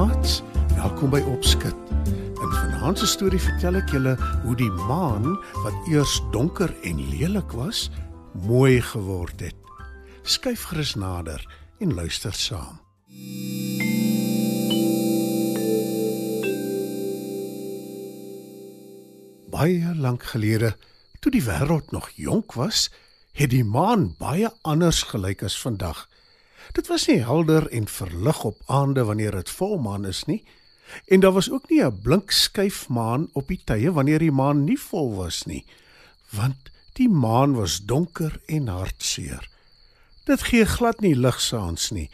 Maats, welkom by Opskud. In vanaand se storie vertel ek julle hoe die maan wat eers donker en lelik was, mooi geword het. Skyf gerus nader en luister saam. Baie lank gelede, toe die wêreld nog jonk was, het die maan baie anders gelyk as vandag. Dit was nie helder en verlig op aande wanneer dit volmaan is nie, en daar was ook nie 'n blink skyf maan op die tye wanneer die maan nie vol was nie, want die maan was donker en hartseer. Dit gee glad nie lig saans nie,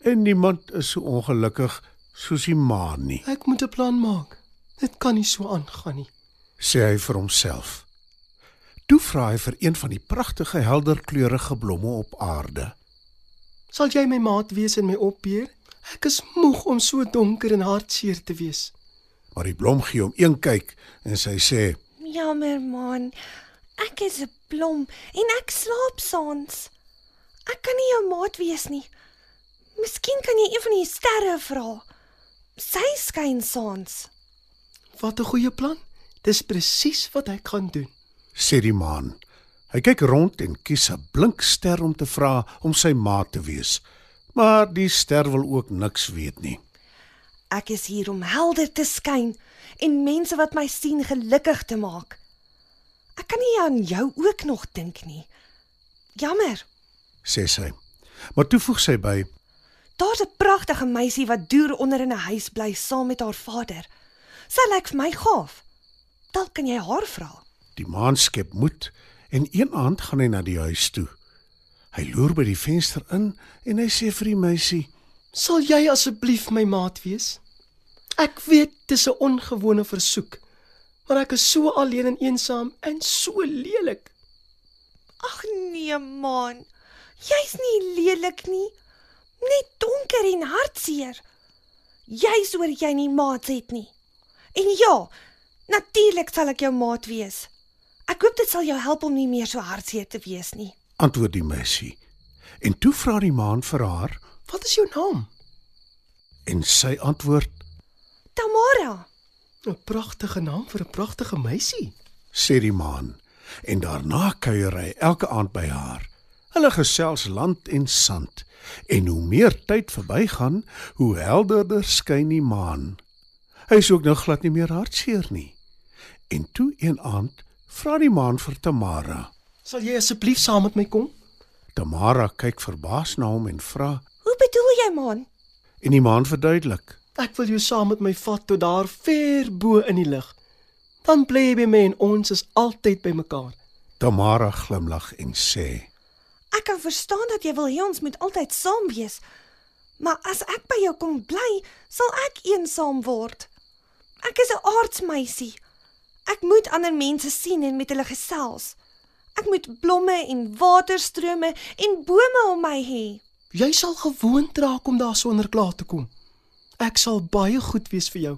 en niemand is so ongelukkig soos die maan nie, Ek moet 'n plan maak. Dit kan nie so aangaan nie. sê hy vir homself. Toe vra hy vir een van die pragtige helderkleurige blomme op aarde. Sal jy my maat wees en my opbeer? Ek is moeg om so donker en hartseer te wees. Maar die blom gee hom een kyk en sy sê: Jammer man. Ek is 'n blom en ek slaap saans. Ek kan nie jou maat wees nie. Miskien kan jy een van die sterre vra. Sy skyn saans. Wat 'n goeie plan. Dis presies wat ek gaan doen. sê die maan. Hy kyk rond en kies 'n blink ster om te vra om sy maat te wees. Maar die ster wil ook niks weet nie. Ek is hier om helder te skyn en mense wat my sien gelukkig te maak. Ek kan nie aan jou ook nog dink nie. Jammer. sê sy. Maar toe voeg sy by: Daar's 'n pragtige meisie wat deur onder in 'n huis bly saam met haar vader. Sy lyk vir my gaaf. Dalk kan jy haar vra. Die maan skep moed en een aand gaan hy na die huis toe. Hy loer by die venster in en hy sê vir die meisie: Sal jy asseblief my maat wees? Ek weet dis 'n ongewone versoek, maar ek is so alleen en eensaam en so lelik. Ag nee man. Jy's nie lelik nie. Net donker en hartseer. Jy's oor jy nie maats het nie. En ja, natuurlik sal ek jou maat wees. Ek hoop dit sal jou help om nie meer so hartseer te wees nie. Antwoord die meisie. En toe vra die maan vir haar Wat is jou naam? en sy antwoord: Tamara. 'n Pragtige naam vir 'n pragtige meisie. sê die maan en daarna kuier hy elke aand by haar. Hulle gesels land en sand en hoe meer tyd verbygaan, hoe helderder skyn die maan. Hy is ook nou glad nie meer hartseer nie. En toe een aand vra die maan vir Tamara. Sal jy asseblief saam met my kom? Tamara kyk verbaas na hom en vra Hoe bedoel jy man? en die maan verduidelik. Ek wil jou saam met my vat tot daar ver bo in die lug. Dan bly jy by my en ons is altyd by mekaar. Tamara glimlag en sê: Ek kan verstaan dat jy wil hê ons moet altyd saam wees. Maar as ek by jou kom bly, sal ek eensaam word. Ek is 'n aardsmeisie. Ek moet ander mense sien en met hulle gesels. Ek moet blomme en waterstrome en bome om my hê. Jy sal gewoond raak om daar sonder klaar te kom. Ek sal baie goed wees vir jou.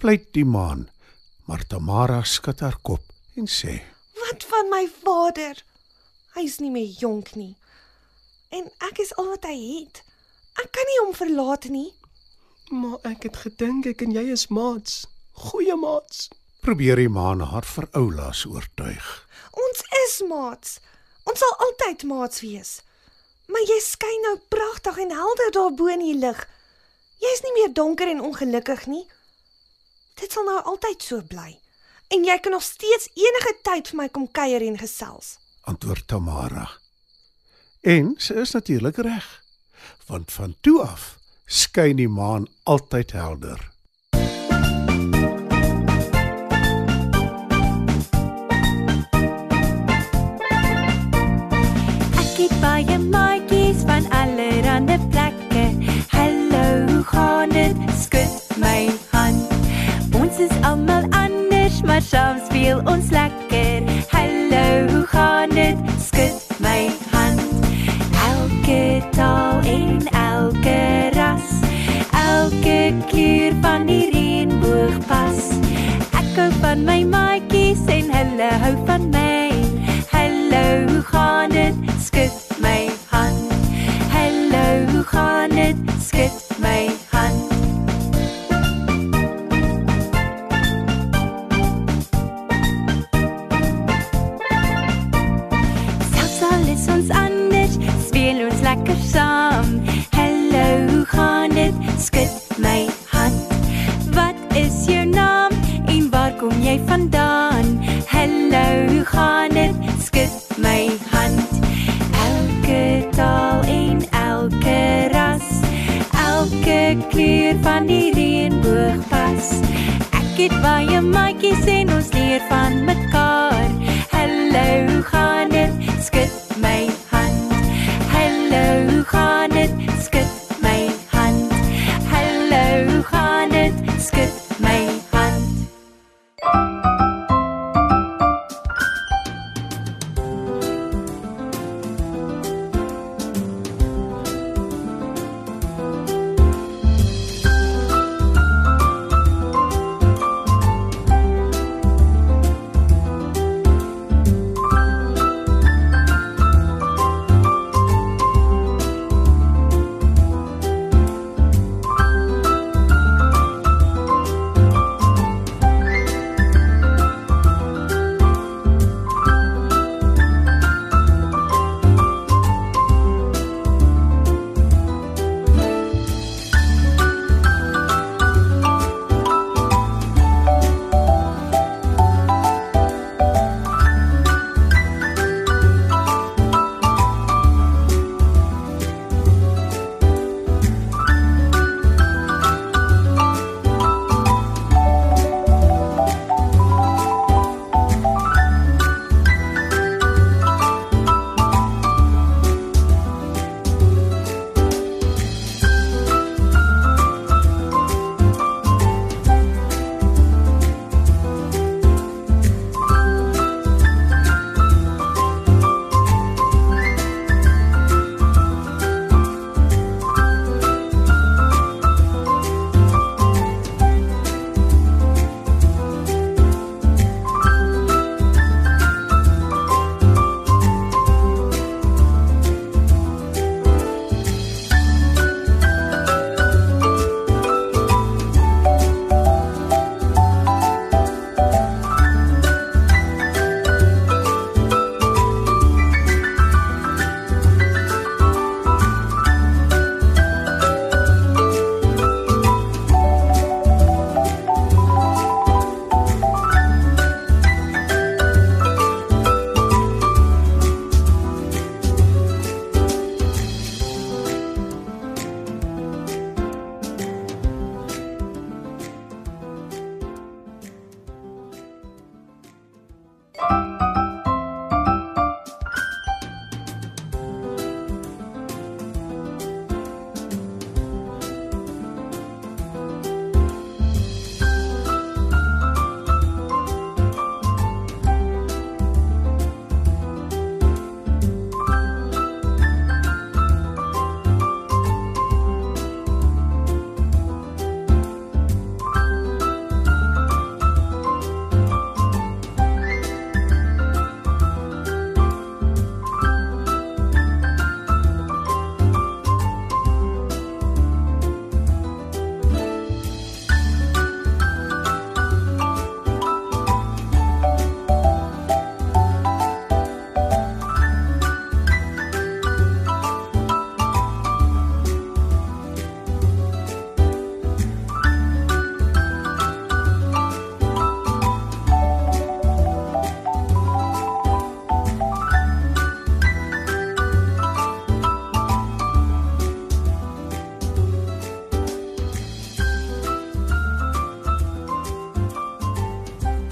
Pleit die maan. Maar Tamara skud haar kop en sê: Wat van my vader? Hy's nie meer jonk nie. En ek is al wat hy het. Ek kan nie hom verlaat nie. Maar ek het gedink ek en jy is maats. Goeie maats. Probeer die maan haar vir Oulaas oortuig. Ons is maats. Ons sal altyd maats wees. Maar jy skyn nou pragtig en helder daar bo in die lig. Jy's nie meer donker en ongelukkig nie. Dit sal nou altyd so bly. En jy kan nog steeds enige tyd vir my kom kuier en gesels. Antwoord Tamara. En sy is natuurlik reg. Want van toe af skyn die maan altyd helder. Skud my hand. Ons is almal anders, maar saam speel ons lekker. Hallo, hoe gaan dit? Skud my hand. Elke taal en elke ras, elke kleur van die reënboog pas. Ek hou van my maatjies en hulle hou van my. Lekker saam. Hallo, hoe gaan dit? Skud my hand. Wat is jou naam en waar kom jy vandaan? Hallo, hoe gaan dit? Skud my hand. Elke taal en elke ras, elke kleur van die reënboog pas. Ek het baie maatjies en ons leer van mekaar. Gaan